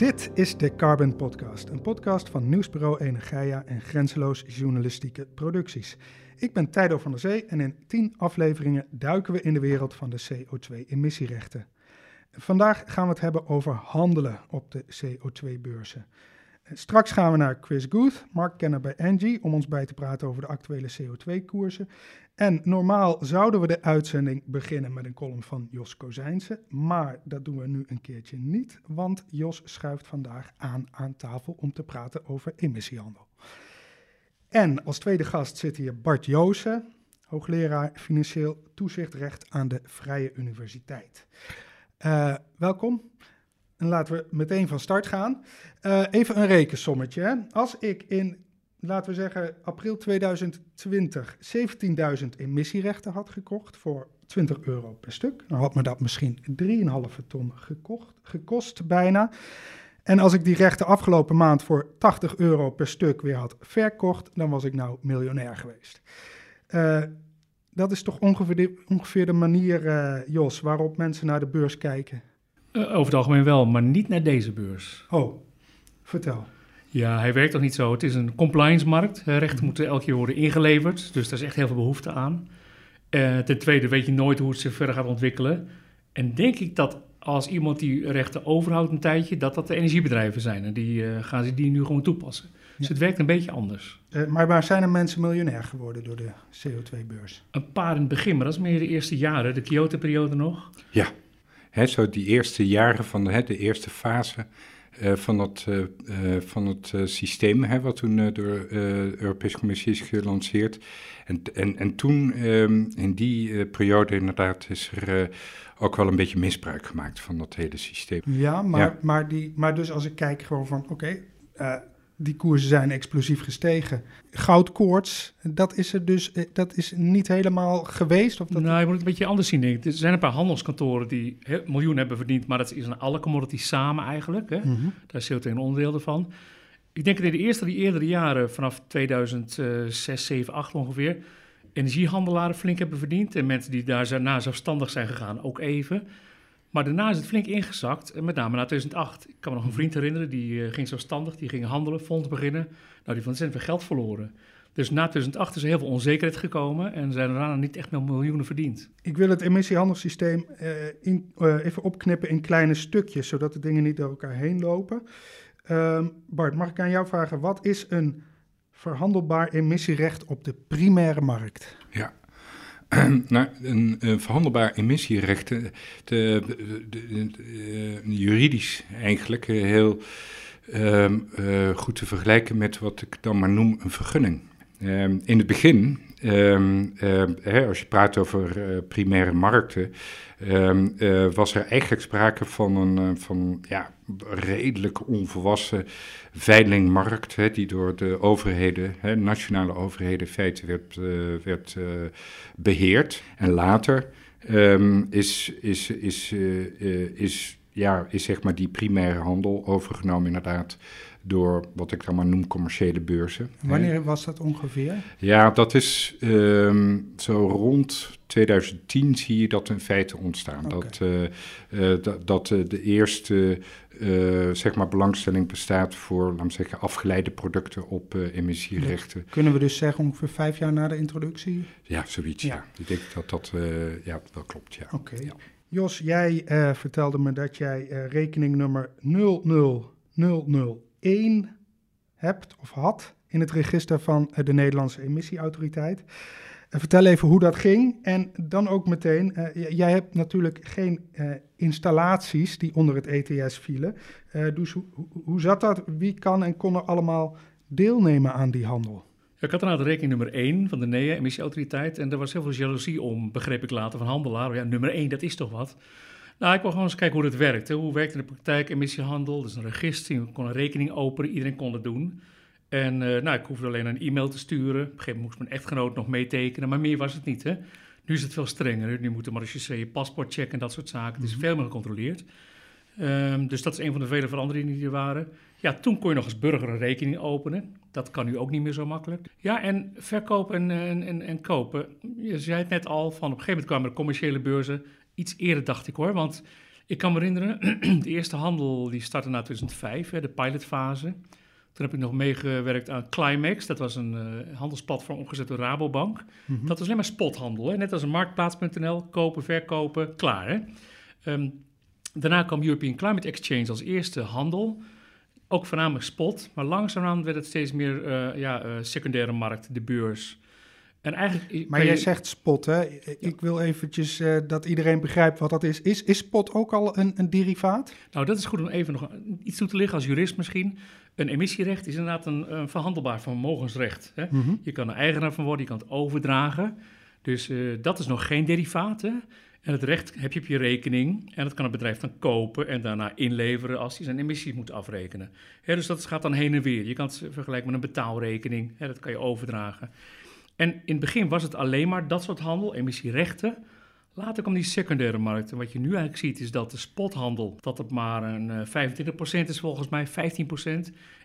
Dit is de Carbon Podcast, een podcast van Nieuwsbureau Energia en grenzeloos journalistieke producties. Ik ben Tijdo van der Zee en in tien afleveringen duiken we in de wereld van de CO2-emissierechten. Vandaag gaan we het hebben over handelen op de CO2-beurzen. Straks gaan we naar Chris Guth, marktkenner bij Engie, om ons bij te praten over de actuele CO2-koersen. En normaal zouden we de uitzending beginnen met een column van Jos Kozijnse, maar dat doen we nu een keertje niet, want Jos schuift vandaag aan aan tafel om te praten over emissiehandel. En als tweede gast zit hier Bart Joosen, hoogleraar financieel toezichtrecht aan de Vrije Universiteit. Uh, welkom. En laten we meteen van start gaan. Uh, even een rekensommetje. Hè. Als ik in, laten we zeggen, april 2020 17.000 emissierechten had gekocht voor 20 euro per stuk, dan had me dat misschien 3,5 ton gekost bijna. En als ik die rechten afgelopen maand voor 80 euro per stuk weer had verkocht, dan was ik nou miljonair geweest. Uh, dat is toch ongeveer de, ongeveer de manier, uh, Jos, waarop mensen naar de beurs kijken. Uh, over het algemeen wel, maar niet naar deze beurs. Oh, vertel. Ja, hij werkt toch niet zo. Het is een compliance-markt. Rechten moeten elke keer worden ingeleverd, dus daar is echt heel veel behoefte aan. Uh, ten tweede weet je nooit hoe het zich verder gaat ontwikkelen. En denk ik dat als iemand die rechten overhoudt een tijdje, dat dat de energiebedrijven zijn. En die uh, gaan ze die nu gewoon toepassen. Dus het werkt een beetje anders. Uh, maar waar zijn er mensen miljonair geworden door de CO2-beurs? Een paar in het begin, maar dat is meer de eerste jaren, de Kyoto-periode nog. Ja, He, zo die eerste jaren van de, he, de eerste fase uh, van, dat, uh, uh, van het systeem, hè, wat toen door de Europese Commissie is gelanceerd. En, en, en toen, um, in die periode inderdaad, is er ook wel een beetje misbruik gemaakt van dat hele systeem. Ja, maar, ja. maar, die, maar dus als ik kijk gewoon van, oké, okay, die koersen zijn explosief gestegen. Goudkoorts, dat is er dus dat is niet helemaal geweest? Of dat nou, je moet het een beetje anders zien. Denk ik. Er zijn een paar handelskantoren die miljoen hebben verdiend, maar dat is aan alle commodities samen eigenlijk. Hè? Mm -hmm. Daar is CO2 een onderdeel ervan. Ik denk dat in de eerste, die eerdere jaren, vanaf 2006, 7, 8 ongeveer, energiehandelaren flink hebben verdiend. En mensen die daarna zelfstandig zijn gegaan ook even. Maar daarna is het flink ingezakt, met name na 2008. Ik kan me nog een vriend herinneren, die uh, ging zelfstandig, die ging handelen, fonds beginnen. Nou, die van zijn veel geld verloren. Dus na 2008 is er heel veel onzekerheid gekomen en zijn er daarna niet echt meer miljoenen verdiend. Ik wil het emissiehandelssysteem uh, in, uh, even opknippen in kleine stukjes, zodat de dingen niet door elkaar heen lopen. Uh, Bart, mag ik aan jou vragen, wat is een verhandelbaar emissierecht op de primaire markt? Ja, nou, een, een verhandelbaar emissierechten, de, de, de, juridisch eigenlijk heel uh, goed te vergelijken met wat ik dan maar noem een vergunning. Um, in het begin, uh, hè, als je praat over primaire markten, was er eigenlijk sprake van een van, ja, redelijk onvolwassen veilingmarkt, hè, die door de overheden, hè, nationale overheden, feiten werd, uh, werd uh, beheerd. En later um, is, is, is, uh, is, ja, is zeg maar die primaire handel overgenomen inderdaad door wat ik dan maar noem commerciële beurzen. Wanneer was dat ongeveer? Ja, dat is ehm, zo rond 2010 zie je dat in feite ontstaan. Dat, eh, eh, dat eh, de eerste zeg maar belangstelling bestaat voor, laat zeggen, afgeleide producten op emissierechten. Kunnen we dus zeggen ongeveer vijf jaar na de introductie? Ja, zoiets. Ja. Ik denk dat dat ja, wel klopt. Ja. Oké. Jos, jij vertelde me dat jij rekeningnummer 0000 één hebt of had in het register van eh, de Nederlandse Emissieautoriteit. Eh, vertel even hoe dat ging. En dan ook meteen, eh, jij hebt natuurlijk geen installaties die onder het ETS vielen. Dus hoe, hoe zat dat? Wie kan en kon er allemaal deelnemen aan die handel? Ik had inderdaad rekening nummer 1 van de NEA, emissieautoriteit. En er was heel veel jaloezie om, begreep ik later, van handelaar. Ja, nummer 1, dat is toch wat? Nou, ik wil gewoon eens kijken hoe het werkt. Hè. Hoe werkt in de praktijk emissiehandel? Dat is een register, je kon een rekening openen, iedereen kon het doen. En uh, nou, ik hoefde alleen een e-mail te sturen. Op een gegeven moment moest mijn echtgenoot nog meetekenen, maar meer was het niet. Hè. Nu is het veel strenger. Nu moet de marechaussee je paspoort checken en dat soort zaken. Het is mhm. veel meer gecontroleerd. Um, dus dat is een van de vele veranderingen die er waren. Ja, toen kon je nog als burger een rekening openen. Dat kan nu ook niet meer zo makkelijk. Ja, en verkopen en, en, en, kopen. Je zei het net al, van op een gegeven moment kwamen de commerciële beurzen. Iets eerder dacht ik hoor, want ik kan me herinneren, de eerste handel die startte na 2005, hè, de pilotfase. Toen heb ik nog meegewerkt aan Climax. Dat was een uh, handelsplatform opgezet door Rabobank. Mhm. Dat was alleen maar spothandel. Hè? Net als een marktplaats.nl. Kopen, verkopen, klaar. Hè? Um, daarna kwam European Climate Exchange als eerste handel. Ook voornamelijk spot. Maar langzamerhand werd het steeds meer uh, ja, uh, secundaire markt, de beurs. En eigenlijk, maar jij zegt spot, hè? Ik wil eventjes uh, dat iedereen begrijpt wat dat is. Is, is spot ook al een, een derivaat? Nou, dat is goed om even nog iets toe te liggen als jurist misschien. Een emissierecht is inderdaad een, een verhandelbaar vermogensrecht. Hè? Mm -hmm. Je kan er eigenaar van worden, je kan het overdragen. Dus uh, dat is nog geen derivaat. Hè? En het recht heb je op je rekening en dat kan het bedrijf dan kopen en daarna inleveren als hij zijn emissies moet afrekenen. dus dat gaat dan heen en weer. Je kan het vergelijken met een betaalrekening, dat kan je overdragen. En in het begin was het alleen maar dat soort handel, emissierechten. Later kwam die secundaire markt. En wat je nu eigenlijk ziet is dat de spothandel, dat het maar een 25% eh, is volgens mij, 15%.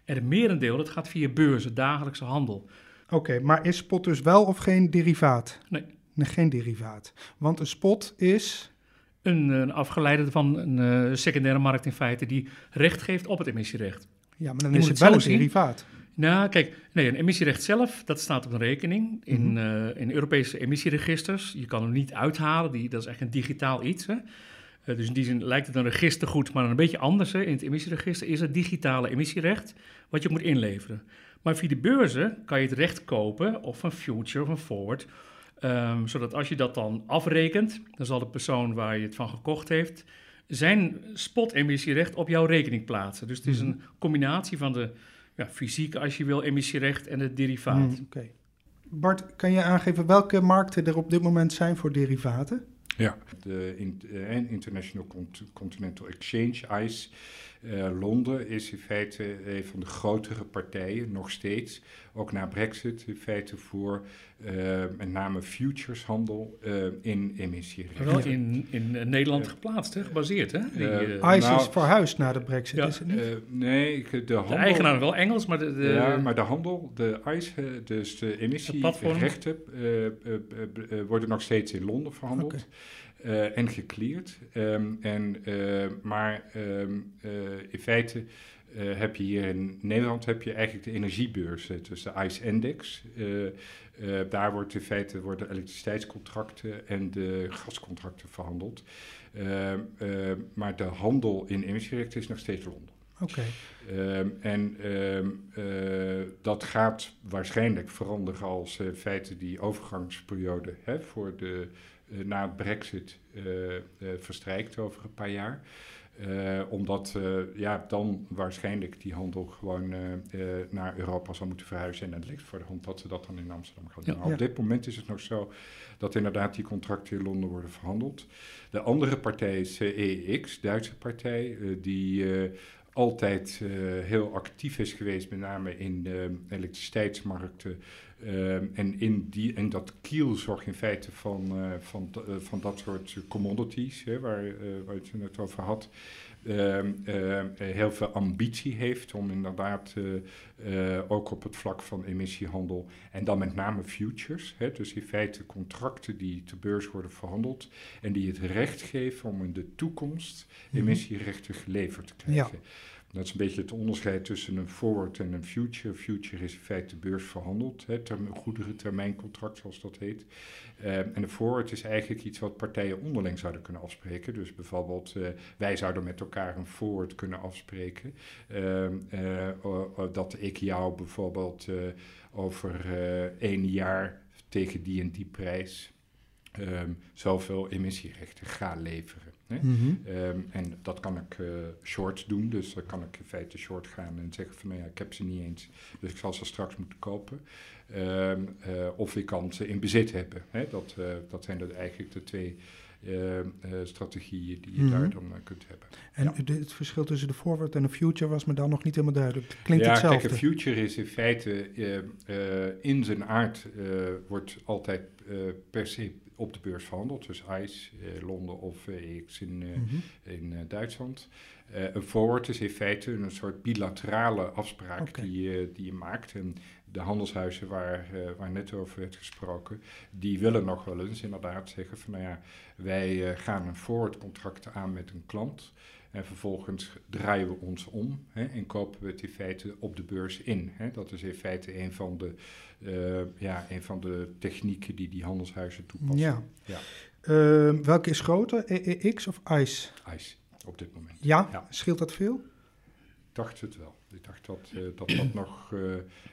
En het merendeel, dat gaat via beurzen, dagelijkse handel. Oké, maar is spot dus wel of geen derivaat? Nee. nee geen derivaat. Want een spot is... Een, een afgeleide van een uh, secundaire markt in feite die recht geeft op het emissierecht. Ja, maar dan is het wel een derivaat. Nou, kijk, nee, een emissierecht zelf, dat staat op een rekening in, mm in Europese emissieregisters. Je kan hem niet uithalen, die, dat is echt een digitaal iets. Hè? Uh, dus in die zin lijkt het een registergoed, maar een beetje anders. Hè? In het emissieregister is het digitale emissierecht, wat je moet inleveren. Maar via de beurzen kan je het recht kopen, of een future of een forward. Um, zodat als je dat dan afrekent, dan zal de persoon waar je het van gekocht heeft, zijn spot-emissierecht op jouw rekening plaatsen. Dus het is mhm. een combinatie van de ja, fysiek, als je wil, emissierecht en het derivaat. Mm, Oké. Bart, kan je aangeven welke markten er op dit moment zijn voor derivaten? Ja, de uh, International Continental Exchange, ICE, uh, Londen is in feite een van de grotere partijen, nog steeds, ook na Brexit, in feite voor uh, met name futureshandel uh, in emissierechten. Wel in, in Nederland geplaatst, hè? gebaseerd. Hè? Die, ICE nou, is verhuisd naar de Brexit, ja, is het niet? nee, de, handel, de eigenaar wel Engels, maar de, de, Ja, maar de handel, de ICE, dus de emissierechten, worden nog steeds in Londen verhandeld. Okay. Uh, en gecleared. Um, en, uh, maar um, uh, in feite heb je hier in Nederland heb je eigenlijk de energiebeurs, dus de ICE Index. daar wordt in feite worden elektriciteitscontracten en de gascontracten verhandeld. Ehm, maar de handel in emissierechten is nog steeds Londen. Oké. Okay. Um, en um, uh, dat gaat waarschijnlijk veranderen als in uh, feite die overgangsperiode hè, voor de uh, na Brexit verstrijkt over een paar jaar. omdat ja, dan waarschijnlijk die handel gewoon naar Europa zal moeten verhuizen. En het ligt voor de hand dat ze dat dan in Amsterdam gaan doen. Ja, op dit moment is het nog zo dat inderdaad die contracten in Londen worden verhandeld. De andere partij is EEX, Duitse partij, die altijd uh, heel actief is geweest, met name in de elektriciteitsmarkten. Uh, en in, die, en dat kielzorg in feite van, uh, van, van dat soort commodities, hè, waar, waar je het net over had, ehm, heel veel ambitie heeft om inderdaad ook op het vlak van emissiehandel en dan met name futures, hè, dus in feite contracten die te beurs worden verhandeld en die het recht geven om in de toekomst mhm. emissierechten geleverd te krijgen. Ja. Dat is een beetje het onderscheid tussen een forward en een future. Future is in feite beursverhandeld, hè, term, goedere termijncontract zoals dat heet. Uh, en een forward is eigenlijk iets wat partijen onderling zouden kunnen afspreken. Dus bijvoorbeeld, uh, wij zouden met elkaar een forward kunnen afspreken. Uh, dat ik jou bijvoorbeeld over één jaar tegen die en die prijs um, zoveel emissierechten ga leveren. Hè? Mm -hmm. um, en dat kan ik uh, short doen, dus dan kan ik in feite short gaan en zeggen van nou ja, ik heb ze niet eens, dus ik zal ze straks moeten kopen. Um, uh, of ik kan ze in bezit hebben. Hè? Dat, uh, dat zijn er eigenlijk de twee strategieën die je Mhm. daar dan eh, kunt hebben. En Ja. de- het verschil tussen de forward en de future was me dan nog niet helemaal duidelijk. Klinkt ja, hetzelfde. kijk, een future is in feite eh, eh, in zijn aard eh, wordt altijd eh, per se op de beurs verhandeld. Dus ICE, eh, Londen of eh, EX in, eh, Mhm. in eh, Duitsland. Eh, een forward is in feite een soort bilaterale afspraak die, je- die je maakt. En de handelshuizen waar, eh, waar net over werd gesproken, die willen nog wel eens inderdaad zeggen van nou ja, wij eh, gaan een forward contract aan met een klant. En vervolgens draaien we ons om hè, en kopen we het in feite op de beurs in. Hè. Dat is in feite een van de, eh, ja, een van de technieken die die handelshuizen toepassen. Ja. Ja. Ehm, welke is groter, EEX of ICE? ICE op dit moment. Ja, Ja. scheelt dat veel? Ik dacht het wel. Ik dacht dat eh, dat, dat nog eh,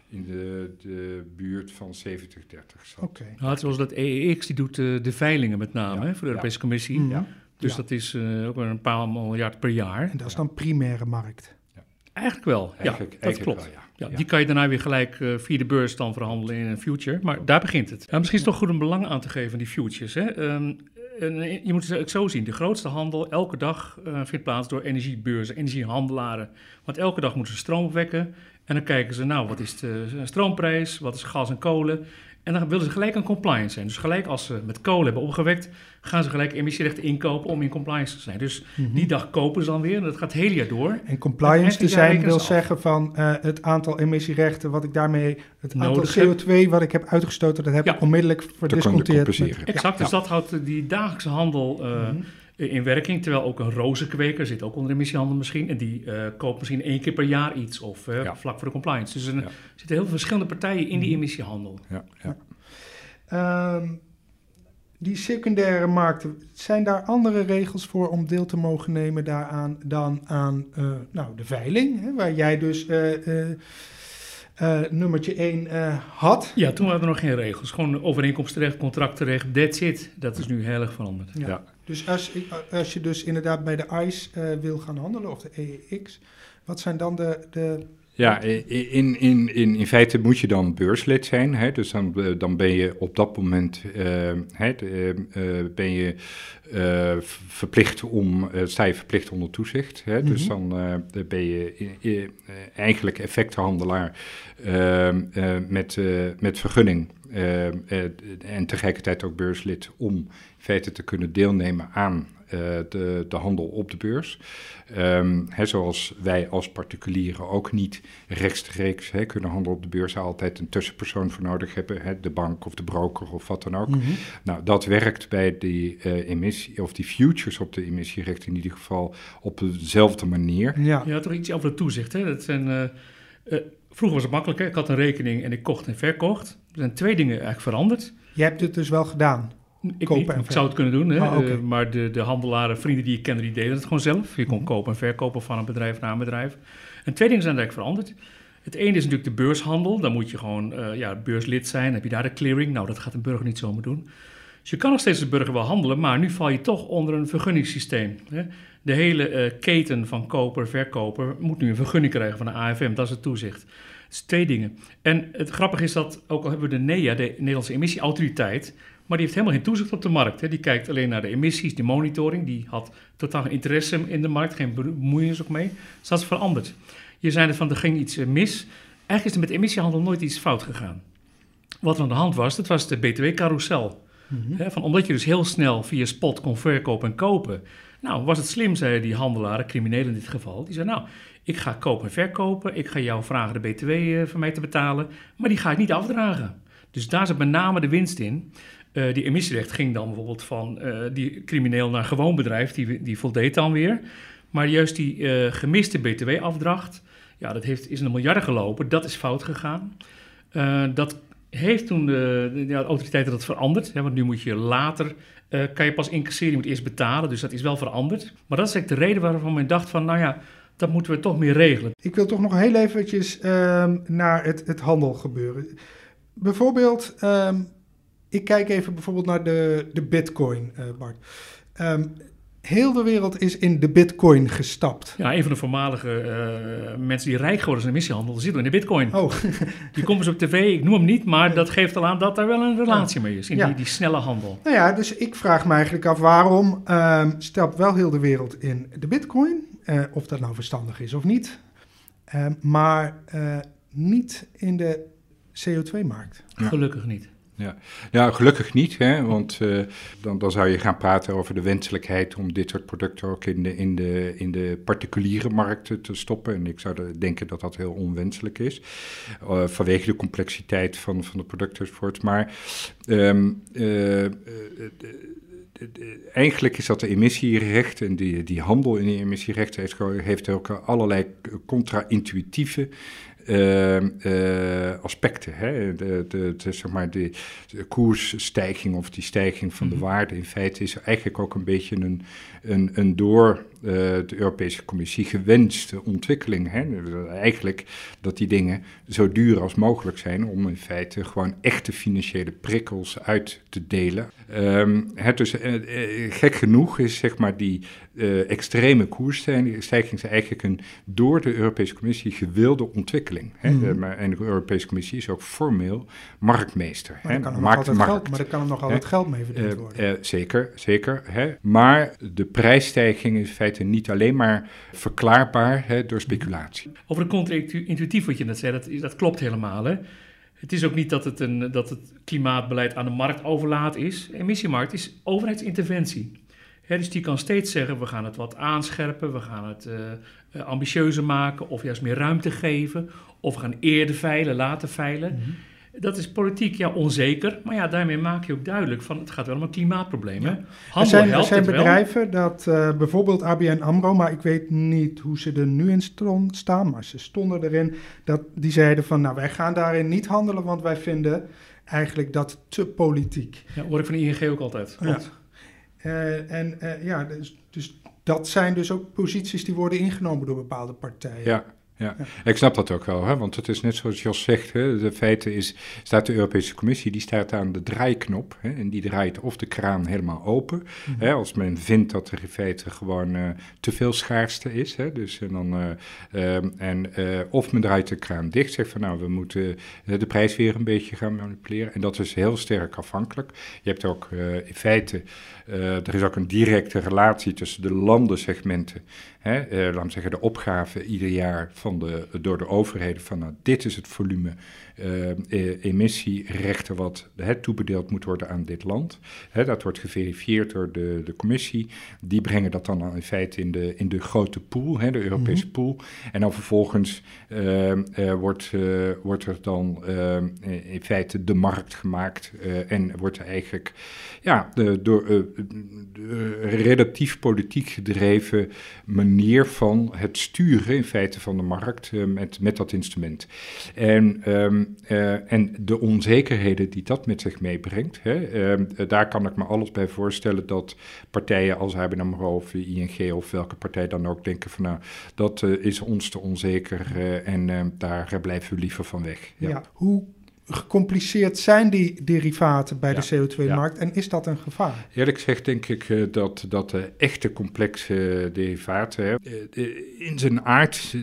in de, de buurt van 70-30 zat. Oké. Nou, het dat EEX die doet eh, de veilingen met name Ja, hè, voor de ja. Europese Commissie. Mhm. Ja. Dus Ja. dat is eh, ook weer een paar miljard per jaar. En dat is dan primaire markt. Eigenlijk wel, Eigenlijk, ja, dat eigenlijk klopt. wel, ja. Ja, Ja. Die kan je daarna weer gelijk eh, via de beurs dan verhandelen in een future. Maar daar begint het. Ja, misschien is het toch goed om belang aan te geven aan die futures. Hè? Ehm, en je moet het zo zien. De grootste handel elke dag eh, vindt plaats door energiebeurzen, energiehandelaren. Want elke dag moeten ze stroom opwekken. En dan kijken ze, nou, wat is de stroomprijs? Wat is gas en kolen? En dan willen ze gelijk aan compliance zijn. Dus gelijk als ze met kolen hebben opgewekt, gaan ze gelijk emissierechten inkopen om in compliance te zijn. Dus die dag kopen ze dan weer. En dat gaat het hele jaar door. Mhm. En compliance te zijn wil zeggen van eh, het aantal emissierechten wat ik daarmee, het aantal Nodig heb. CO2 wat ik heb uitgestoten, dat heb Ja. ik onmiddellijk Te verdisconteerd. met- compenseren. Exact, Ja. dus dat houdt die dagelijkse handel eh, Mhm. In werking. Terwijl ook een rozenkweker zit ook onder de emissiehandel misschien. En die eh, koopt misschien één keer per jaar iets of eh, Ja. vlak voor de compliance. Dus er Ja. zitten heel veel verschillende partijen in die Mhm. emissiehandel. Ja, ja. Ehm, die secundaire markten, zijn daar andere regels voor om deel te mogen nemen daaraan dan aan eh, nou, de veiling, hè, waar jij dus eh, eh, eh, nummertje 1 had? Ja, toen waren er nog geen regels. Gewoon overeenkomstenrecht, contractenrecht, that's it. Dat is nu heel erg veranderd. Ja. Ja. Dus als, als je dus inderdaad bij de ICE eh, wil gaan handelen, of de EEX, wat zijn dan de... de Ja, in, in, in, in feite moet je dan beurslid zijn. Hè? Dus dan, eh, dan ben je op dat moment eh, hè, de, eh, ben je, verplicht om, sta je verplicht onder toezicht. Hè? Dus Mhm. dan dan ben je eigenlijk effectenhandelaar eh, eh, met, met vergunning. eh, eh, en tegelijkertijd ook beurslid om in feite te kunnen deelnemen aan de, de handel op de beurs. Ehm, hè, zoals wij als particulieren ook niet rechtstreeks hè, kunnen handelen op de beurs, altijd een tussenpersoon voor nodig hebben, hè, de bank of de broker of wat dan ook. Mhm. Nou, dat werkt bij die eh, emissie, of die futures op de emissierechten in ieder geval op dezelfde manier. Ja, Je had toch iets over het toezicht. Hè? Dat zijn, eh, eh, vroeger was het makkelijk. Hè? Ik had een rekening en ik kocht en verkocht. Er zijn twee dingen eigenlijk veranderd. jij hebt dit dus wel gedaan. Ik, Kopen niet, en ik zou het kunnen doen, hè? Ah. Eh, maar de, de handelaren, vrienden die ik kende, die deden het gewoon zelf. Je kon Mhm. kopen en verkopen van een bedrijf naar een bedrijf. En twee dingen zijn eigenlijk veranderd. Het ene is natuurlijk de beurshandel. Dan moet je gewoon eh, ja, beurslid zijn. Dan heb je daar de clearing. Nou, dat gaat een burger niet zomaar doen. Dus je kan nog steeds als burger wel handelen, maar nu val je toch onder een vergunningssysteem. Hè? De hele eh, keten van koper, verkoper moet nu een vergunning krijgen van de AFM. Dat is het toezicht. Dus twee dingen. En het grappige is dat, ook al hebben we de NEA, de Nederlandse Emissieautoriteit, maar die heeft helemaal geen toezicht op de markt. Hè. Die kijkt alleen naar de emissies, de monitoring. Die had totaal geen interesse in de markt, geen bemoeienis ook mee. Dus dat is veranderd. Je zei er van, er ging iets eh, mis. Eigenlijk is er met emissiehandel nooit iets fout gegaan. Wat er aan de hand was, dat was de btw-carousel. Mhm. Van omdat je dus heel snel via spot kon verkopen en kopen. Nou, was het slim, zeiden die handelaren, criminelen in dit geval. Die zeiden, nou, ik ga kopen en verkopen. Ik ga jou vragen de btw eh, voor mij te betalen. Maar die ga ik niet afdragen. Dus daar zit met name de winst in. Eh, die emissierecht ging dan bijvoorbeeld van eh, die crimineel naar gewoon bedrijf. Die, die voldeed dan weer. Maar juist die eh, gemiste btw-afdracht, ja, dat heeft, is de miljarden gelopen. Dat is fout gegaan. Dat heeft toen de, ja, autoriteiten dat veranderd. Want nu moet je later, kan je pas incasseren, je moet eerst betalen. Dus dat is wel veranderd. Maar dat is eigenlijk de reden waarvan men dacht van, nou ja, dat moeten we toch meer regelen. Ik wil toch nog heel eventjes ehm, naar het, het handelgebeuren. Bijvoorbeeld, ehm, ik kijk even bijvoorbeeld naar de, de bitcoin, eh, Bart. Ehm, heel de wereld is in de bitcoin gestapt. Ja, een van de voormalige uh, mensen die rijk geworden zijn in emissiehandel, zitten in de bitcoin. Oh. Die komt dus op tv, ik noem hem niet, maar dat geeft al aan dat daar wel een relatie mee is, in die, die, snelle handel. Nou ja, dus ik vraag me eigenlijk af waarom uh, stapt wel heel de wereld in de bitcoin, uh, of dat nou verstandig is of niet, ehm, maar niet in de CO2-markt. Gelukkig niet. Ja, ja gelukkig niet, hè, want uh, dan, dan zou je gaan praten over de wenselijkheid om dit soort producten ook in de, in de, in de particuliere markt te stoppen. En ik zou denken dat dat heel onwenselijk is, uh, vanwege de complexiteit van, van de producten enzovoort. Maar um, uh, eigenlijk is dat de emissierechten en die, die handel in die emissierechten heeft, heeft ook allerlei contra-intuïtieve uh, uh, aspecten. Hè? De, de, de, zeg maar de, de, koersstijging of die stijging van de mhm. waarde in feite is eigenlijk ook een beetje een, een, een door uh, de Europese Commissie gewenste ontwikkeling. Hè? Eigenlijk dat die dingen zo duur als mogelijk zijn om in feite gewoon echte financiële prikkels uit te delen. Um, het dus, gek genoeg is zeg maar die extreme koersstijging is eigenlijk een door de Europese Commissie gewilde ontwikkeling. Hè? Mm. maar, en de Europese Commissie is ook formeel marktmeester. Maar, hè? Kan markt, geld, maar er kan er nog altijd geld mee verdiend worden. Zeker, zeker. Hè? Maar de prijsstijging is in feite niet alleen maar verklaarbaar hè, door speculatie. Over de contra-intuïtief wat je net zei, dat, dat klopt helemaal. Hè? Het is ook niet dat het, een, dat het klimaatbeleid aan de markt overlaat is. Emissiemarkt is overheidsinterventie dus die kan steeds zeggen, we gaan het wat aanscherpen, we gaan het uh, ambitieuzer maken of juist meer ruimte geven. Of we gaan eerder veilen, later veilen. Mhm. Dat is politiek ja onzeker, maar ja, daarmee maak je ook duidelijk van het gaat wel om een klimaatprobleem. Ja. er zijn, er zijn bedrijven dat uh, bijvoorbeeld ABN AMRO, maar ik weet niet hoe ze er nu in staan, maar ze stonden erin, dat die zeiden van nou wij gaan daarin niet handelen, want wij vinden eigenlijk dat te politiek. Ja, hoor ik van de ING ook altijd. Ja. Uh, en uh, ja, dus, dus, dat zijn dus ook posities die worden ingenomen door bepaalde partijen. Ja, ja. ik snap dat ook wel, hè? want het is net zoals Jos zegt, hè? de feite is, staat de Europese Commissie, die staat aan de draaiknop hè? en die draait of de kraan helemaal open, mm hè? als men vindt dat er in feite gewoon uh, te veel schaarste is, hè? Dus, en dan, uh, um, en, uh, of men draait de kraan dicht, zegt van nou, we moeten de prijs weer een beetje gaan manipuleren en dat is heel sterk afhankelijk. Je hebt ook in feite er is ook een directe relatie tussen de landensegmenten. Hè, uh, laten zeggen, de opgave ieder jaar van de, door de overheden van nou, dit is het volume emissierechten wat hè, toebedeeld moet worden aan dit land. Hè, dat wordt geverifieerd door de, de commissie. Die brengen dat dan in feite in de, in de grote pool, hè, de Europese mhm. pool. En dan vervolgens wordt, wordt er dan in feite de markt gemaakt en wordt er eigenlijk ja, de, door de relatief politiek gedreven manier van het sturen in feite van de markt met, met dat instrument. En, um, uh, en de onzekerheden die dat met zich meebrengt, hè, uh, daar kan ik me alles bij voorstellen dat partijen als ABN AMRO of ING of welke partij dan ook denken van nou, dat is ons te onzeker en daar blijven we liever van weg. Ja. Hoe gecompliceerd zijn die derivaten bij de CO2-markt en is dat een gevaar? Eerlijk gezegd denk ik uh, dat, dat de echte complexe derivaten uh, in zijn aard,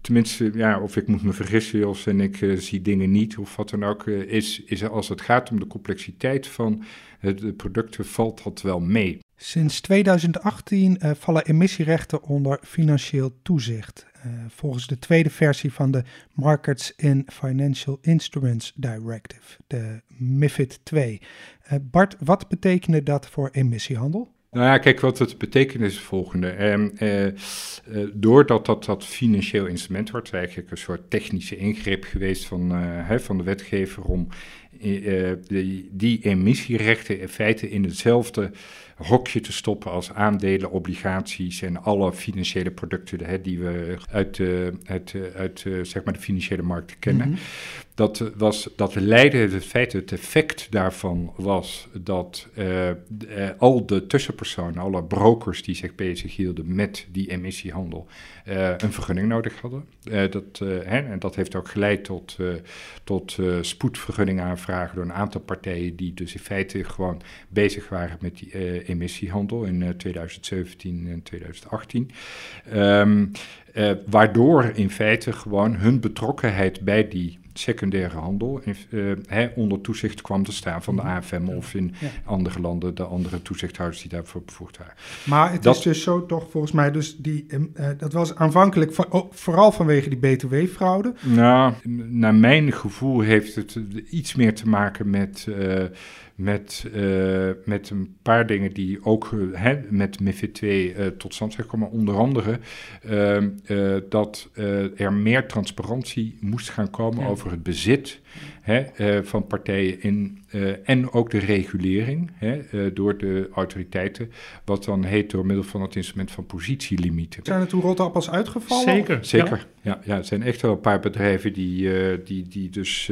tenminste, ja, of ik moet me vergissen of en ik zie dingen niet of wat dan ook, is, is als het gaat om de complexiteit van de producten, valt dat wel mee. Sinds 2018 vallen emissierechten onder financieel toezicht. Uh, volgens de tweede versie van de Markets in Financial Instruments Directive, de MIFID 2. Uh, eh, Bart, wat betekende dat voor emissiehandel? Nou ja, kijk, wat het betekent is het volgende. Eh, eh, doordat dat, dat financieel instrument wordt, eigenlijk een soort technische ingreep geweest van, van de wetgever om die, die emissierechten in feite in hetzelfde hokje te stoppen als aandelen, obligaties en alle financiële producten hè, die we uit, uit, uit zeg maar de financiële markten kennen. Mhm. Dat, was, dat leidde het feit, het effect daarvan was dat uh, al de tussenpersonen, alle brokers die zich bezighielden met die emissiehandel, uh, een vergunning nodig hadden. dat, hè, en dat heeft ook geleid tot, tot spoedvergunning aanvragen door een aantal partijen die dus in feite gewoon bezig waren met die emissiehandel in 2017 en 2018. Um, waardoor in feite gewoon hun betrokkenheid bij die secundaire handel uh, onder toezicht kwam te staan van de AFM of in andere landen de andere toezichthouders die daarvoor bevoegd waren. Maar het is dus zo toch volgens mij, dus die, uh, dat was aanvankelijk van, oh, vooral vanwege die btw-fraude? Nou, naar mijn gevoel heeft het iets meer te maken met... Uh, met, uh, met een paar dingen die ook hè, met MIFID 2 uh, tot stand zijn gekomen. Onder andere ehm, dat er meer transparantie moest gaan komen ja. over het bezit hè, uh, van partijen in, uh, en ook de regulering hè, uh, door de autoriteiten, wat dan heet door middel van het instrument van positielimieten. Zijn er toen rotte appels uitgevallen? Zeker. Zeker, ja. ja. ja, er zijn echt wel een paar bedrijven die, die, die dus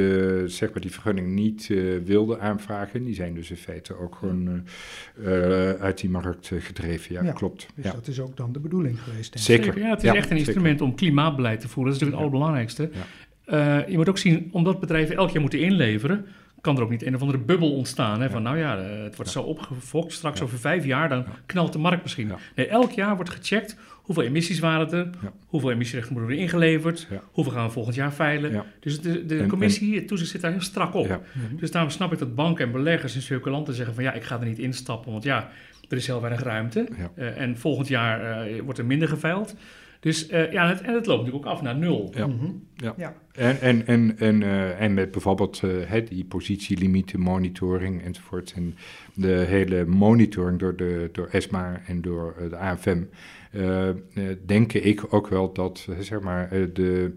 zeg maar die vergunning niet wilden aanvragen. Die zijn dus in feite ook gewoon uit die markt gedreven, ja, ja klopt. Dus ja. dat is ook dan de bedoeling geweest. Denk Zeker. Ja, het is echt een instrument om klimaatbeleid te voeren. Dat is natuurlijk het allerbelangrijkste. Uh, je moet ook zien, omdat bedrijven elk jaar moeten inleveren, kan er ook niet een of andere bubbel ontstaan. Hè, ja. Van nou ja, het wordt ja. zo opgefokt, straks ja. over vijf jaar, dan knalt de markt misschien. Nee, elk jaar wordt gecheckt hoeveel emissies waren er, hoeveel emissierechten moeten worden ingeleverd, hoeveel gaan we volgend jaar veilen. Dus de, de en, commissie, het toezicht zit daar heel strak op. Dus daarom snap ik dat banken en beleggers en circulanten zeggen van ja, ik ga er niet instappen, want ja, er is heel weinig ruimte. Uh, en volgend jaar uh, wordt er minder geveild. Dus uh, ja, het, en het loopt natuurlijk ook af naar nul. Ja. Mm -hmm. ja. ja. En, en, en, en, uh, en met bijvoorbeeld uh, die positielimieten, monitoring enzovoort. En de hele monitoring door, de, door ESMA en door de AFM. Denk ik ook wel dat zeg maar, de,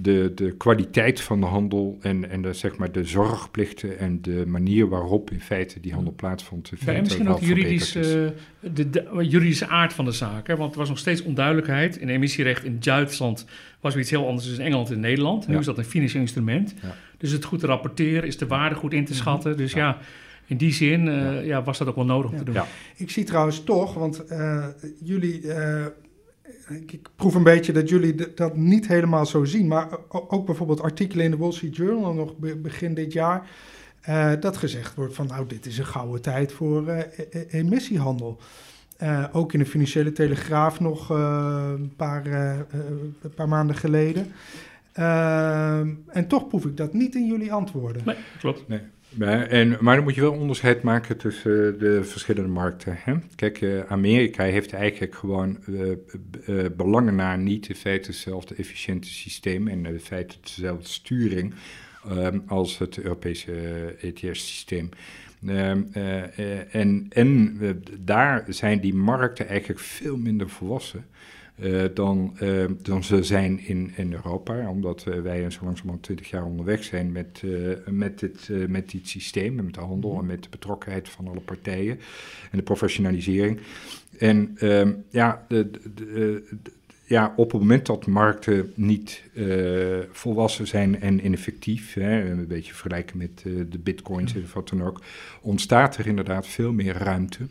de, de kwaliteit van de handel en, en de, zeg maar, de zorgplichten en de manier waarop in feite die handel plaatsvond. Ja, en misschien ook juridisch, de, de, juridische aard van de zaak. Hè? Want er was nog steeds onduidelijkheid. In emissierecht in Duitsland was weer iets heel anders dan in Engeland en Nederland. Nu ja. is dat een financieel instrument. Ja. Dus het goed te rapporteren, is de waarde goed in te schatten. Dus ja, in die zin uh, ja. was dat ook wel nodig om te doen. Ik zie trouwens toch, want uh, jullie... Uh, ik, ik, proef een beetje dat jullie dat niet helemaal zo zien. Maar ook bijvoorbeeld artikelen in de Wall Street Journal nog begin dit jaar. Uh, dat gezegd wordt van nou, dit is een gouden tijd voor uh, emissiehandel. Uh, ook in de Financiële Telegraaf nog een paar, een, paar, maanden geleden. en toch proef ik dat niet in jullie antwoorden. Nee, klopt. Nee. Maar, en, maar dan moet je wel onderscheid maken tussen de verschillende markten. Hè? Kijk, uh, Amerika heeft eigenlijk gewoon uh, belangen naar niet in feite hetzelfde efficiënte systeem en in feite dezelfde sturing um, als het Europese ETS-systeem. Um, en en daar zijn die markten eigenlijk veel minder volwassen. Uh, dan, uh, dan ze zijn in, in Europa, omdat uh, wij zo langzamerhand twintig jaar onderweg zijn met, met, dit, met dit systeem, met de handel en met de betrokkenheid van alle partijen en de professionalisering. En ehm, ja, de, de, de, ja, op het moment dat markten niet volwassen zijn en ineffectief, hè, een beetje vergelijken met de bitcoins en wat dan ook, ontstaat er inderdaad veel meer ruimte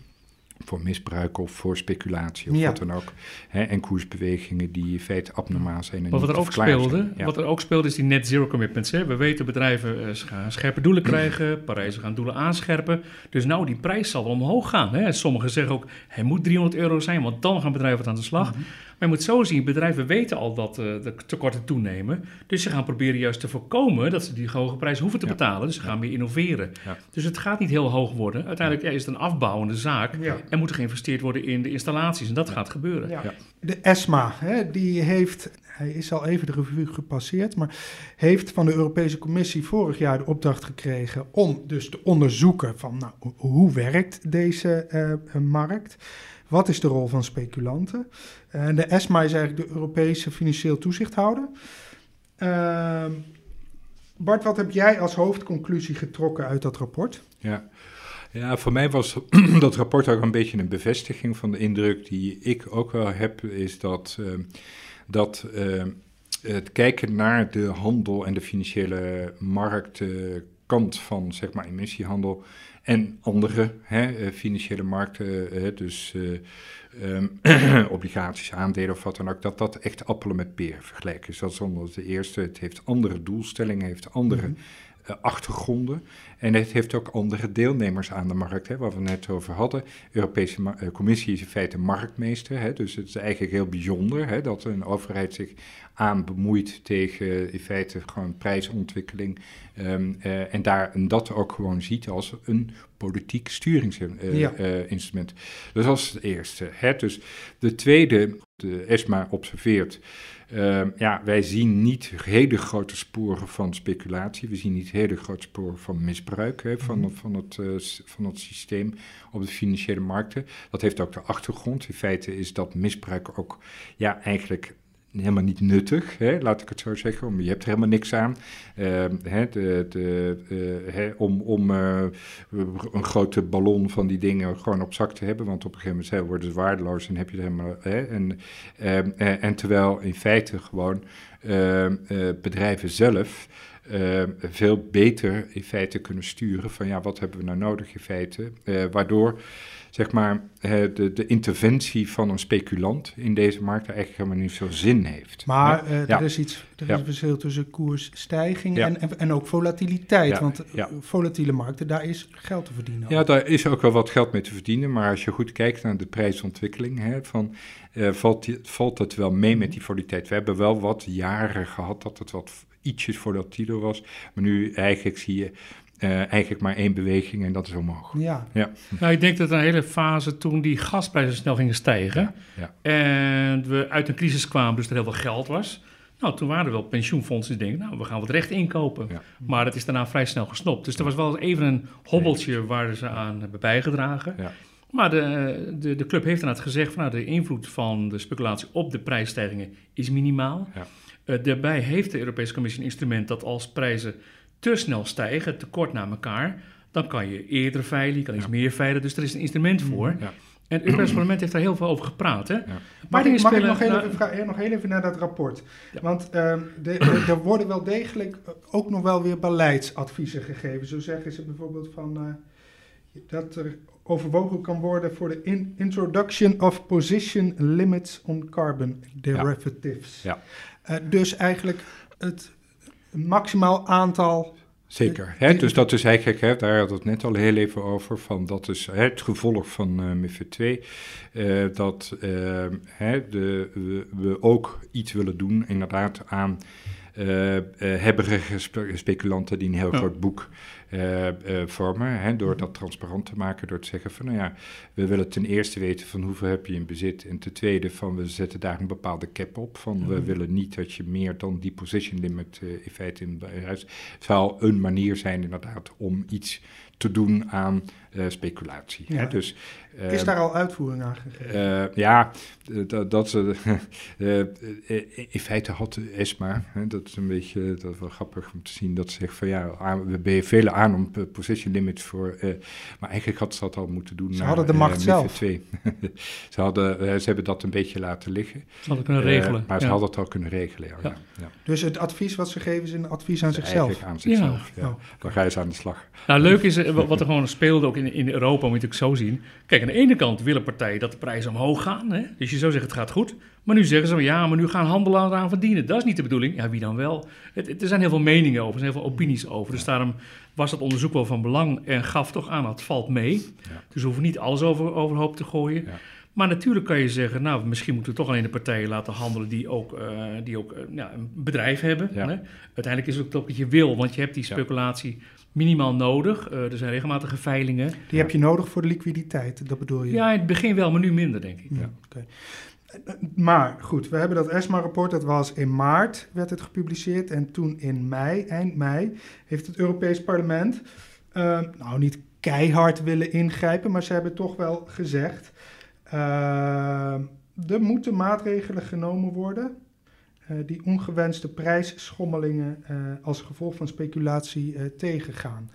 voor misbruik of voor speculatie of ja. wat dan ook. Hè, en koersbewegingen die in feite abnormaal zijn. En maar wat er, ook speelde, ja. wat er ook speelde is die net zero commitments. Hè. We weten bedrijven uh, gaan scherpe doelen krijgen, Parijs gaan doelen aanscherpen. Dus nou, die prijs zal wel omhoog gaan. Hè. Sommigen zeggen ook, hij moet 300 euro zijn, want dan gaan bedrijven aan de slag. Mm -hmm. Maar je moet zo zien, bedrijven weten al dat uh, de tekorten toenemen. Dus ze gaan proberen juist te voorkomen dat ze die hoge prijs hoeven te ja. betalen. Dus ze gaan meer innoveren. Ja. Dus het gaat niet heel hoog worden. Uiteindelijk ja, is het een afbouwende zaak. En moet er geïnvesteerd worden in de installaties. En dat gaat gebeuren. De ESMA, hè, die heeft, hij is al even de revue gepasseerd, maar heeft van de Europese Commissie vorig jaar de opdracht gekregen om dus te onderzoeken van nou, hoe werkt deze uh, markt. Wat is de rol van speculanten? En de ESMA is eigenlijk de Europese financieel toezichthouder. Uh, Bart, wat heb jij als hoofdconclusie getrokken uit dat rapport? Ja, ja voor mij was dat rapport ook een beetje een bevestiging van de indruk die ik ook wel heb, is dat, uh, dat uh, het kijken naar de handel en de financiële marktkant van zeg maar emissiehandel en andere hè, financiële markten, dus um, obligaties, aandelen of wat dan ook, dat dat echt appelen met peren vergelijken is. Dat is onder de eerste, het heeft andere doelstellingen, heeft andere uh, achtergronden. En het heeft ook andere deelnemers aan de markt, hè, waar we net over hadden. De Europese uh, Commissie is in feite marktmeester. Hè, dus het is eigenlijk heel bijzonder hè, dat een overheid zich aan bemoeit tegen in feite gewoon prijsontwikkeling. Um, uh, en, daar, en dat ook gewoon ziet als een politiek sturingsinstrument. Ja. dus dat is het eerste. Hè. Dus de tweede, de ESMA observeert uh, ja, wij zien niet hele grote sporen van speculatie. We zien niet hele grote sporen van misbruik hè, van, mm. van, het, uh, van het systeem op de financiële markten. Dat heeft ook de achtergrond. In feite is dat misbruik ook ja, eigenlijk helemaal niet nuttig, hè, laat ik het zo zeggen. Je hebt er helemaal niks aan uh, hè, de, de, uh, hè, om, om uh, een grote ballon van die dingen gewoon op zak te hebben. Want op een gegeven moment worden ze waardeloos en heb je er helemaal. Hè, en, ehm, eh, en terwijl in feite gewoon ehm, bedrijven zelf. veel beter in feite kunnen sturen van ja, wat hebben we nou nodig in feite, waardoor zeg maar, de, de interventie van een speculant in deze markt eigenlijk helemaal niet veel zin heeft. Maar uh, er is iets, er is een verschil tussen koersstijging en, en, en, ook volatiliteit. Want uh, volatiele markten, daar is geld te verdienen. Ja, daar is ook wel wat geld mee te verdienen. Maar als je goed kijkt naar de prijsontwikkeling, hè, van, uh, valt, valt het wel mee met die volatiliteit. We hebben wel wat jaren gehad dat het wat ietsjes volatieler was. Maar nu eigenlijk zie je uh, eigenlijk maar één beweging en dat is omhoog. Ja. ja. Nou, ik denk dat een hele fase toen die gasprijzen snel gingen stijgen ja. en we uit een crisis kwamen, dus er heel veel geld was. Nou, toen waren er wel pensioenfondsen die denken, nou, we gaan wat recht inkopen. Ja. Maar dat is daarna vrij snel gesnopt. Dus er was wel even een hobbeltje waar ze aan hebben bijgedragen. Ja. Maar de, de, de club heeft inderdaad gezegd, van, nou, de invloed van de speculatie op de prijsstijgingen is minimaal. Ja. Uh, daarbij heeft de Europese Commissie een instrument dat als prijzen te snel stijgen, te kort naar elkaar, dan kan je eerder veilen, je kan iets meer veilen. Dus er is een instrument voor. Ja. En het Europees Parlement heeft daar heel veel over gepraat. Hè? Ja. Mag, ik, mag ik nog, heel even, nog heel even naar dat rapport? Want uh, de, er worden wel degelijk ook nog wel weer beleidsadviezen gegeven. Zo zeggen ze bijvoorbeeld van uh, dat er overwogen kan worden voor de in introduction of position limits on carbon derivatives. Ja. Uh, dus eigenlijk het maximaal aantal. Zeker. Hè? Dus dat is eigenlijk, hè, daar had het net al heel even over, van dat is hè, het gevolg van uh, MIFID 2. Uh, dat uh, hè, de, we, we, ook iets willen doen, inderdaad, aan uh, hebberige speculanten die een heel groot boek uh, vormen. Hè, door dat transparant te maken, door te zeggen van nou ja, we willen ten eerste weten van hoeveel heb je in bezit. En ten tweede van we zetten daar een bepaalde cap op. Van we willen niet dat je meer dan die position limit in feite in huis. Het zou een manier zijn inderdaad om iets te doen aan uh, speculatie. Ja. Hè? Dus, is daar al uitvoering aan gegeven? Uh, ja, dat, dat in feite had ESMA, hè, dat is een beetje dat is wel grappig om te zien, dat ze zegt van ja, we hebben vele aan om position limits voor, maar eigenlijk had ze dat al moeten doen. Ze naar, hadden de macht zelf. 2. ze, hadden, ze hebben dat een beetje laten liggen. Ze hadden kunnen regelen. maar ze hadden het al kunnen regelen, ja. ja. ja. Dus het advies wat ze geven is een advies aan zichzelf? Eigenlijk aan zichzelf, ja. Oh. Dan ga je eens aan de slag. Nou, leuk is wat er gewoon speelde ook in, in Europa, moet je het zo zien. Kijk, aan de ene kant willen partijen dat de prijzen omhoog gaan. Hè? Dus je zou zeggen, het gaat goed. Maar nu zeggen ze, ja, maar nu gaan handelaars eraan verdienen. Dat is niet de bedoeling. Ja, wie dan wel? Het, er zijn heel veel meningen over, er zijn heel veel opinies over. Dus daarom was dat onderzoek wel van belang en gaf toch aan, het valt mee. Ja. Dus we hoeven niet alles over, overhoop te gooien. Ja. Maar natuurlijk kan je zeggen, nou, misschien moeten we toch alleen de partijen laten handelen die ook, uh, die ook uh, ja, een bedrijf hebben. Hè? Uiteindelijk is het ook wat je wil, want je hebt die speculatie minimaal nodig. Uh, er zijn regelmatige veilingen. Die heb je nodig voor de liquiditeit, dat bedoel je? Ja, in het begin wel, maar nu minder, denk ik. Ja. Okay. Maar goed, we hebben dat ESMA-rapport, dat was in maart, werd het gepubliceerd. En toen in mei, eind mei, heeft het Europees Parlement, uh, nou niet keihard willen ingrijpen, maar ze hebben toch wel gezegd, uh, er moeten maatregelen genomen worden die ongewenste prijsschommelingen uh, als gevolg van speculatie uh, tegengaan.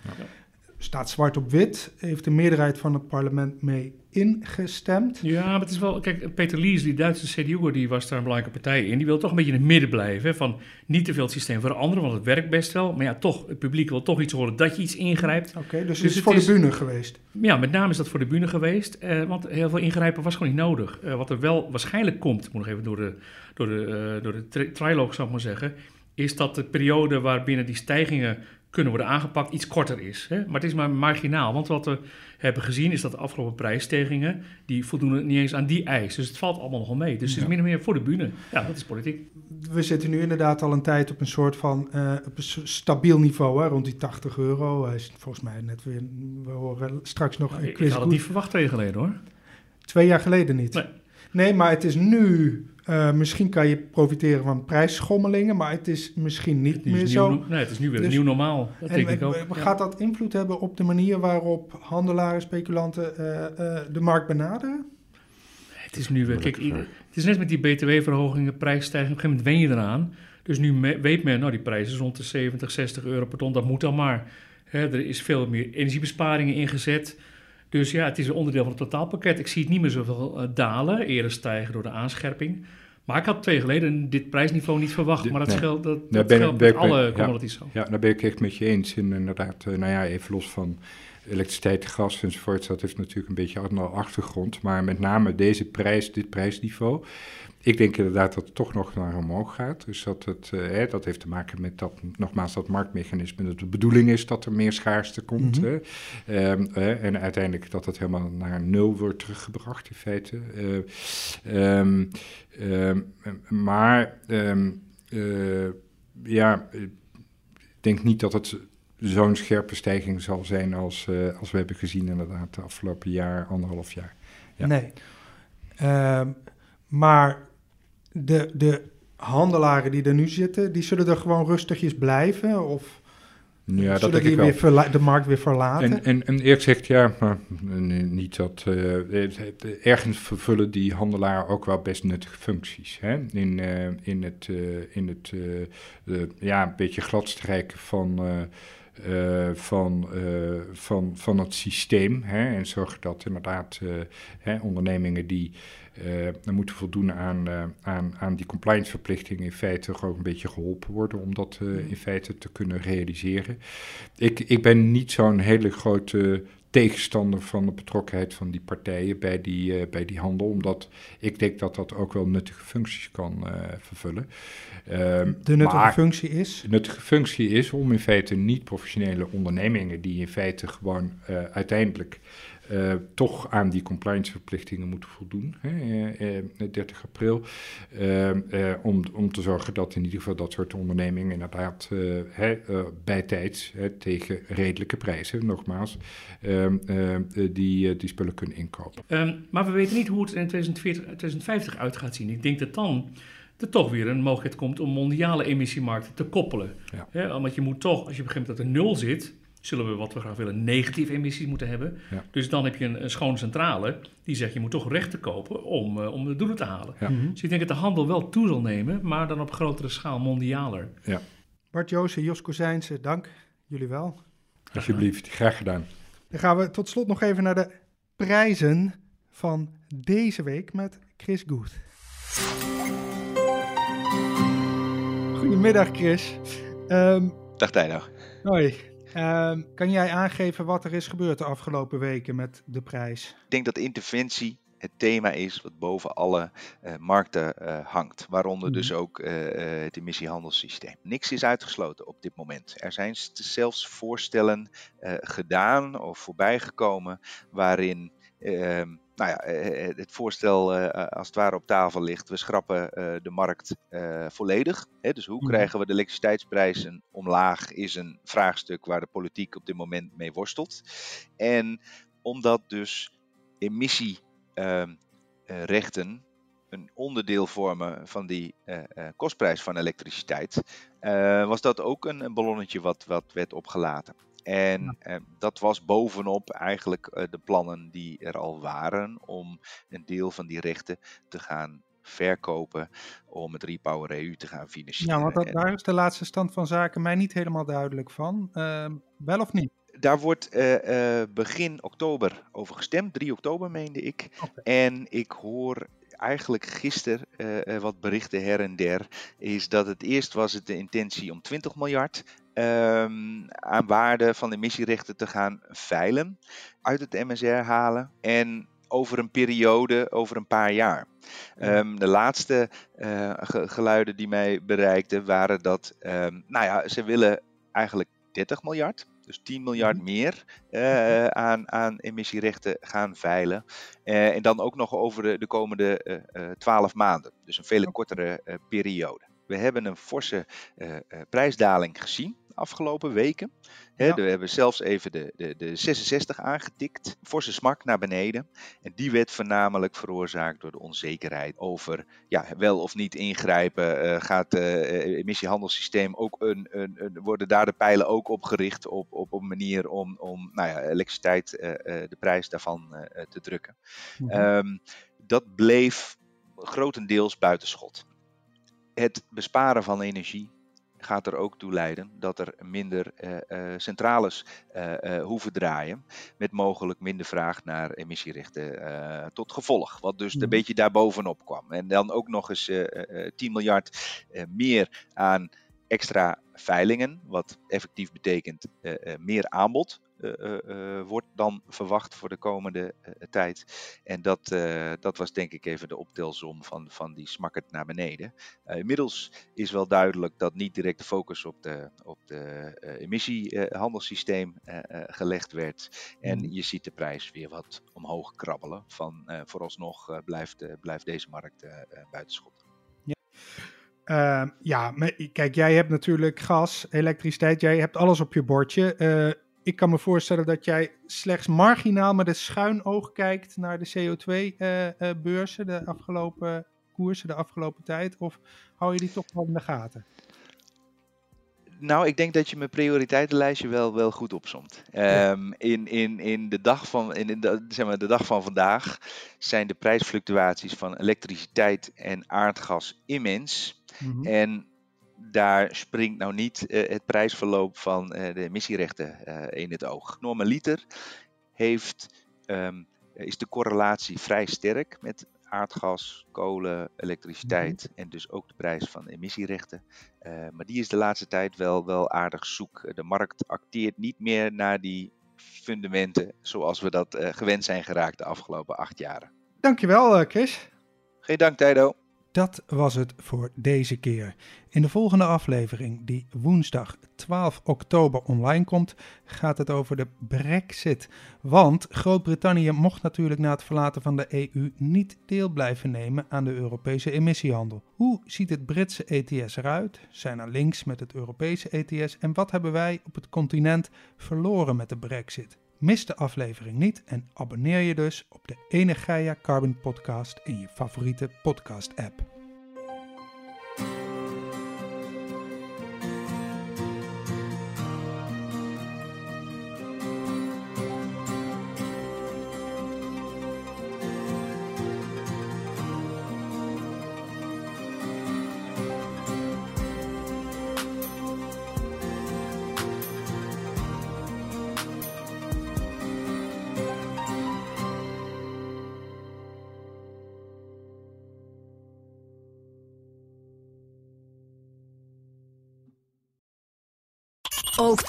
Staat zwart op wit, heeft de meerderheid van het parlement mee ingestemd. Ja, maar het is wel... Kijk, Peter Lies, die Duitse CDU, die was daar een belangrijke partij in. Die wil toch een beetje in het midden blijven. Hè, van niet te veel het systeem veranderen, want het werkt best wel. Maar ja, toch, het publiek wil toch iets horen dat je iets ingrijpt. Oké, okay, dus, dus het is voor de bühne geweest? Ja, met name is dat voor de bühne geweest. Eh, want heel veel ingrijpen was gewoon niet nodig. Uh, wat er wel waarschijnlijk komt, moet nog even door de, door de, uh, door de tri triloog, zou ik maar zeggen... is dat de periode waarbinnen die stijgingen kunnen worden aangepakt iets korter is. Hè? Maar het is maar marginaal, want wat we hebben gezien is dat de afgelopen prijsstijgingen, die voldoen niet eens aan die eis. Dus het valt allemaal nog mee. Dus het is min of meer voor de bühne. Ja, dat is politiek. We zitten nu inderdaad al een tijd op een soort van uh, op een stabiel niveau, hè, rond die 80 euro. Hij is volgens mij net weer, we horen straks nog... Nou, ik, ik had het niet verwacht twee jaar geleden hoor. Twee jaar geleden niet? Nee. Nee, maar het is nu uh, misschien kan je profiteren van prijsschommelingen, maar het is misschien niet is meer zo. Nee, het is nu weer dus, nieuw normaal. Dat en, denk ik ook. Gaat dat invloed hebben op de manier waarop handelaren, speculanten uh, uh, de markt benaderen? Het is nu weer. Kijk, het is net met die btw-verhogingen, prijsstijging. Op een gegeven moment wen je eraan. Dus nu weet men, nou, die prijs is rond de 70, 60 euro per ton. Dat moet dan maar. Hè, er is veel meer energiebesparingen ingezet. Dus ja, het is een onderdeel van het totaalpakket. Ik zie het niet meer zoveel uh, dalen, eerder stijgen door de aanscherping. Maar ik had twee geleden dit prijsniveau niet verwacht. Maar dat nee. geldt, dat, dat ben, geldt met alle commodities zo. Ja, daar ben ik echt met je eens. En inderdaad, uh, nou ja, even los van elektriciteit, gas enzovoort. Dat heeft natuurlijk een beetje een achtergrond. Maar met name deze prijs, dit prijsniveau ik denk inderdaad dat het toch nog naar omhoog gaat. Dus dat, het, uh, dat heeft te maken met dat, nogmaals, dat marktmechanisme. Dat de bedoeling is dat er meer schaarste komt. Mm -hmm. en uiteindelijk dat het helemaal naar nul wordt teruggebracht, in feite. Uh, um, um, maar um, ja, ik denk niet dat het zo'n scherpe stijging zal zijn als, uh, als we hebben gezien inderdaad de afgelopen jaar, anderhalf jaar. Ja. Nee. maar de, de handelaren die er nu zitten, die zullen er gewoon rustigjes blijven? Of ja, zullen die weer de markt weer verlaten? En, en, en eerlijk gezegd, ja, maar niet dat... Uh, ergens vervullen die handelaren ook wel best nuttige functies. Hè? In, uh, in het, uh, in het ja, een beetje gladstrijken van... Uh, van, uh, van, van het systeem. Hè, en zorgen dat inderdaad uh, hè, ondernemingen die moeten voldoen aan, aan, aan die compliance verplichtingen in feite ook een beetje geholpen worden om dat in feite te kunnen realiseren. Ik, ik ben niet zo'n hele grote tegenstander van de betrokkenheid van die partijen bij die, uh, bij die handel, omdat ik denk dat dat ook wel nuttige functies kan uh, vervullen. Um, de nuttige functie is? De nuttige functie is om in feite niet-professionele ondernemingen, die in feite gewoon uiteindelijk uh, toch aan die compliance-verplichtingen moeten voldoen, hè, uh, 30 april. Uh, om, om te zorgen dat in ieder geval dat soort ondernemingen inderdaad hè, bijtijds tegen redelijke prijzen, nogmaals, ehm, die, die spullen kunnen inkopen. Um, maar we weten niet hoe het in 2040, 2050 uit gaat zien. Ik denk dat dan er toch weer een mogelijkheid komt om mondiale emissiemarkten te koppelen. Ja. Ja, want je moet toch, als je begint dat er nul zit, zullen we wat we graag willen negatieve emissies moeten hebben. Dus dan heb je een, een schone centrale die zegt je moet toch rechten kopen om, uh, om de doelen te halen. Mhm. Dus ik denk dat de handel wel toe zal nemen, maar dan op grotere schaal mondialer. Ja. Bart Joosen, Jos Kozijnse, dank. Jullie wel. Alsjeblieft, graag gedaan. Dan gaan we tot slot nog even naar de prijzen van deze week met Chris Goed. Goedemiddag Chris. Um, Dag Tijno. Hoi. Uh, kan jij aangeven wat er is gebeurd de afgelopen weken met de prijs? Ik denk dat interventie het thema is wat boven alle uh, markten uh, hangt. Waaronder dus mhm. ook uh, het emissiehandelssysteem. Niks is uitgesloten op dit moment. Er zijn zelfs voorstellen gedaan of voorbijgekomen waarin ehm, nou ja, eh, eh, het voorstel eh, als het ware op tafel ligt. We schrappen de markt volledig. Dus hoe mhm. krijgen we de elektriciteitsprijzen omlaag is een vraagstuk waar de politiek op dit moment mee worstelt. En omdat dus emissierechten een onderdeel vormen van die kostprijs van elektriciteit, was dat ook een, een ballonnetje wat, wat werd opgelaten. En eh, dat was bovenop eigenlijk eh, de plannen die er al waren om een deel van die rechten te gaan verkopen om het Repower EU te gaan financieren. Ja, want dat, daar is de laatste stand van zaken mij niet helemaal duidelijk van. Uh, wel of niet? Daar wordt uh, begin oktober over gestemd, 3 oktober meende ik. Okay. En ik hoor eigenlijk gisteren uh, wat berichten her en der, is dat het eerst was het de intentie om 20 miljard um, aan waarde van emissierechten te gaan veilen, uit het MSR halen en over een periode, over een paar jaar. Um, de laatste uh, geluiden die mij bereikten waren dat, um, nou ja, ze willen eigenlijk 30 miljard. Dus 10 miljard mhm. meer uh, aan, aan emissierechten gaan veilen. Uh, en dan ook nog over de, de komende uh, 12 maanden. Dus een veel kortere periode. We hebben een forse prijsdaling gezien afgelopen weken. we hebben zelfs even de, de, de 66 aangetikt. Forse smak naar beneden. En die werd voornamelijk veroorzaakt door de onzekerheid over ja, wel of niet ingrijpen. Uh, gaat het uh, emissiehandelssysteem ook een, een, een, worden daar de pijlen ook op gericht op, op een manier om, om nou ja, elektriciteit, uh, de prijs daarvan te drukken. Mhm. um, dat bleef grotendeels buitenschot. Het besparen van energie gaat er ook toe leiden dat er minder uh, uh, centrales uh, hoeven draaien. Met mogelijk minder vraag naar emissierechten tot gevolg. Wat dus een mhm. beetje daarbovenop kwam. En dan ook nog eens 10 miljard meer aan extra veilingen. Wat effectief betekent meer aanbod wordt dan verwacht voor de komende tijd. En dat, dat was denk ik even de optelsom van, van die smakkert naar beneden. inmiddels is wel duidelijk dat niet direct de focus op de, op de emissiehandelssysteem gelegd werd. En mhm. je ziet de prijs weer wat omhoog krabbelen. Van vooralsnog blijft, blijft deze markt buitenschot. Uh, ja, kijk, jij hebt natuurlijk gas, elektriciteit, jij hebt alles op je bordje. Uh, ik kan me voorstellen dat jij slechts marginaal met een schuin oog kijkt naar de CO2-beurzen, uh, de afgelopen koersen, de afgelopen tijd. Of hou je die toch wel in de gaten? Nou, ik denk dat je mijn prioriteitenlijstje wel, wel goed opzomt. Um, in, in, in, de dag van, in de, zeg maar, de dag van vandaag zijn de prijsfluctuaties van elektriciteit en aardgas immens. Mm En daar springt nou niet uh, het prijsverloop van uh, de emissierechten uh, in het oog. Normaliter heeft, um, is de correlatie vrij sterk met aardgas, kolen, elektriciteit mm en dus ook de prijs van emissierechten. maar die is de laatste tijd wel, wel aardig zoek. De markt acteert niet meer naar die fundamenten zoals we dat gewend zijn geraakt de afgelopen acht jaren. Dankjewel Chris. Geen dank Tijdo. Dat was het voor deze keer. In de volgende aflevering, die woensdag 12 oktober online komt, gaat het over de Brexit. Want Groot-Brittannië mocht natuurlijk na het verlaten van de EU niet deel blijven nemen aan de Europese emissiehandel. Hoe ziet het Britse ETS eruit? Zijn er links met het Europese ETS? En wat hebben wij op het continent verloren met de Brexit? Mis de aflevering niet en abonneer je dus op de Energia Carbon Podcast in je favoriete podcast